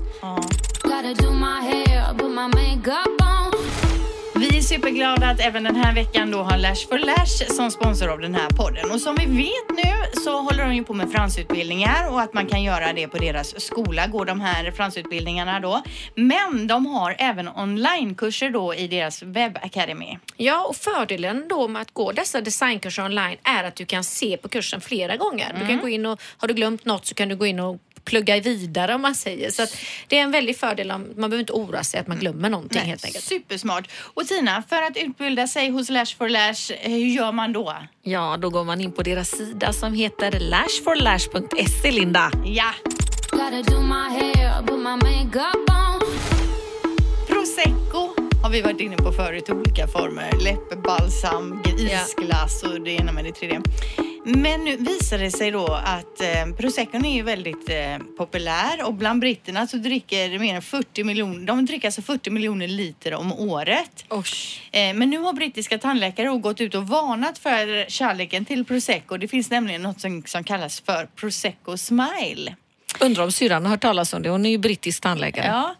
Vi är superglada att även den här veckan då har Lash for Lash som sponsor av den här podden. Och som vi vet nu så håller de ju på med fransutbildningar och att man kan göra det på deras skola, går de här fransutbildningarna då. Men de har även onlinekurser då i deras webb academy. Ja, och fördelen då med att gå dessa designkurser online är att du kan se på kursen flera gånger. Du kan gå in och har du glömt något så kan du gå in och plugga vidare om man säger. Så att det är en väldig fördel. Om, man behöver inte oroa sig att man glömmer någonting Nej, helt enkelt. Supersmart. Och Tina, för att utbilda sig hos Lash for Lash, eh, hur gör man då? Ja, då går man in på deras sida som heter lashforlash.se Linda. Ja, Gotta do my hair, put my makeup on. prosecco har vi varit inne på förut i olika former. Läppbalsam, isglass och det ena med det tredje. Men nu visar det sig då att eh, proseccon är ju väldigt eh, populär och bland britterna så dricker mer än 40 miljoner, de dricker alltså 40 miljoner liter om året. Eh, men nu har brittiska tandläkare gått ut och varnat för kärleken till prosecco. Det finns nämligen något som, som kallas för prosecco smile. Undrar om syrran har hört talas om det. Hon är ju brittisk tandläkare. Ja.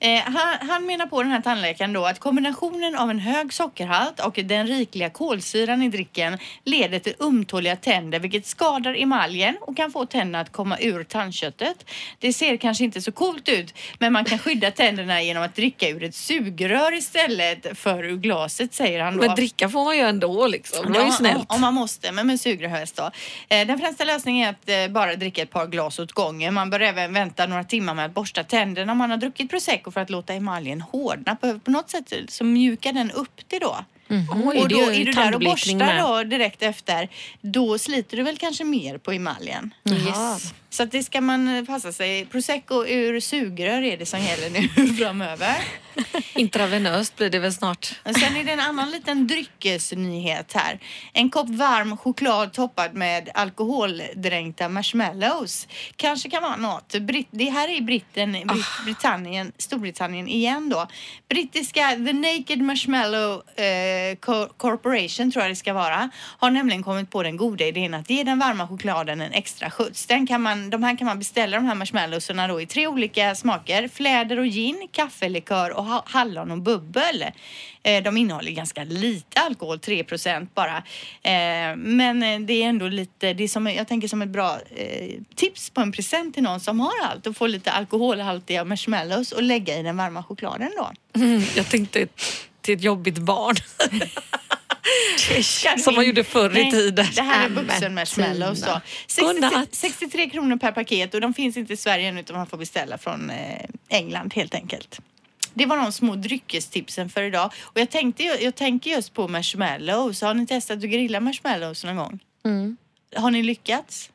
Eh, han, han menar på den här tandläkaren då att kombinationen av en hög sockerhalt och den rikliga kolsyran i dricken leder till ömtåliga tänder vilket skadar emaljen och kan få tänderna att komma ur tandköttet. Det ser kanske inte så coolt ut men man kan skydda tänderna genom att dricka ur ett sugrör istället för ur glaset säger han då. Men dricka får man ju ändå liksom. Det var ju snällt. Om, om man måste, men med sugrör då. Eh, den främsta lösningen är att eh, bara dricka ett par glas åt gången. Man bör även vänta några timmar med att borsta tänderna om man har druckit prosecco för att låta emaljen hårdna. På, något sätt så mjukar den upp det då. Oj, och då ju är du där och borstar då direkt efter, då sliter du väl kanske mer på emaljen. Yes. Så att det ska man eh, passa sig. Prosecco ur sugrör är det som gäller nu framöver. Intravenöst blir det väl snart. Och sen är det en annan liten dryckesnyhet här. En kopp varm choklad toppad med alkoholdränkta marshmallows. Kanske kan vara något. Britt, det här är Britten, Britt, Britannien, Storbritannien igen då. Brittiska The Naked Marshmallow eh, Co- Corporation tror jag det ska vara. Har nämligen kommit på den goda idén att ge den varma chokladen en extra skjuts. Den kan man, de här kan man beställa de här marshmallowsarna då i tre olika smaker. Fläder och gin, kaffelikör och ha- hallon och bubbel. Eh, de innehåller ganska lite alkohol, 3% bara. Eh, men eh, det är ändå lite, det är som, jag tänker som ett bra eh, tips på en present till någon som har allt och få lite alkoholhaltiga marshmallows och lägga i den varma chokladen då. Mm, jag tänkte till ett jobbigt barn. Som man gjorde förr i tiden. Det här är Amen, vuxen marshmallows då. Tina. 63, Godnatt. 63 kronor per paket och de finns inte i Sverige ännu utan man får beställa från eh, England helt enkelt. Det var de små dryckestipsen för idag. Och jag, tänkte, jag tänker just på marshmallows. Har ni testat att grilla marshmallows någon gång? Mm. Har ni lyckats?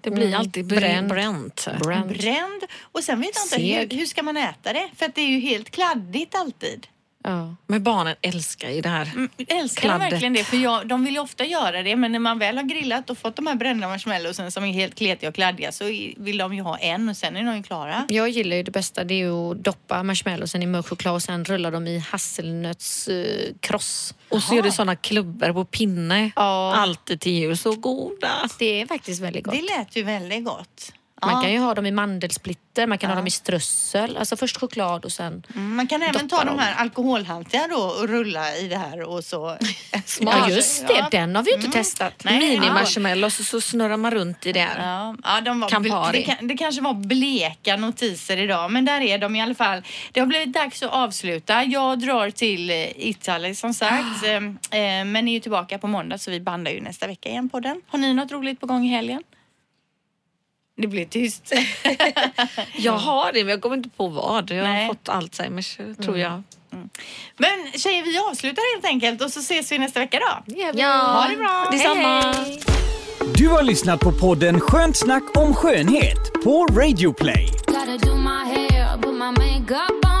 Det blir Mm, alltid bränd. bränt. bränt. Brand. Bränd. Och sen vet jag inte, hur, hur ska man äta det? För att det är ju helt kladdigt alltid. Ja. Men barnen älskar ju det här. Mm, älskar Kladdet. verkligen det? För jag, de vill ju ofta göra det men när man väl har grillat och fått de här brända marshmallowsen som är helt kletiga och kladdiga så vill de ju ha en och sen är de ju klara. Jag gillar ju det bästa, det är ju att doppa marshmallowsen i mörk choklad och sen rulla dem i hasselnötskross. Och så gör du såna klubbor på pinne. Ja. Alltid till jul. Så goda. Det är faktiskt väldigt gott. Det lät ju väldigt gott. Man Ja. kan ju ha dem i mandelsplitter, man kan ha dem i strössel. Alltså först choklad och sen... Mm, Man kan även ta de dem. här alkoholhaltiga då och rulla i det här och så. Ja just det, Ja. den har vi ju inte testat. Nej, Mini-marshmallows och så snurrar man runt i det. här. Ja, ja de var Campari. det, det kanske var bleka notiser idag, men där är de i alla fall. Det har blivit dags att avsluta. Jag drar till eh, Italy som sagt, eh, eh, men är ju tillbaka på måndag så vi bandar ju nästa vecka igen på den. Har ni något roligt på gång i helgen? Det blir tyst. Jag har det men jag kommer inte på vad. Jag Nej. har fått Alzheimers tror jag. Men tjejer, vi avslutar helt enkelt och så ses vi nästa vecka då. Ja. Ha det bra! Detsamma. Hej, hej. Du har lyssnat på podden Skönt snack om skönhet på Radio Play. Gotta do my hair, put my makeup on.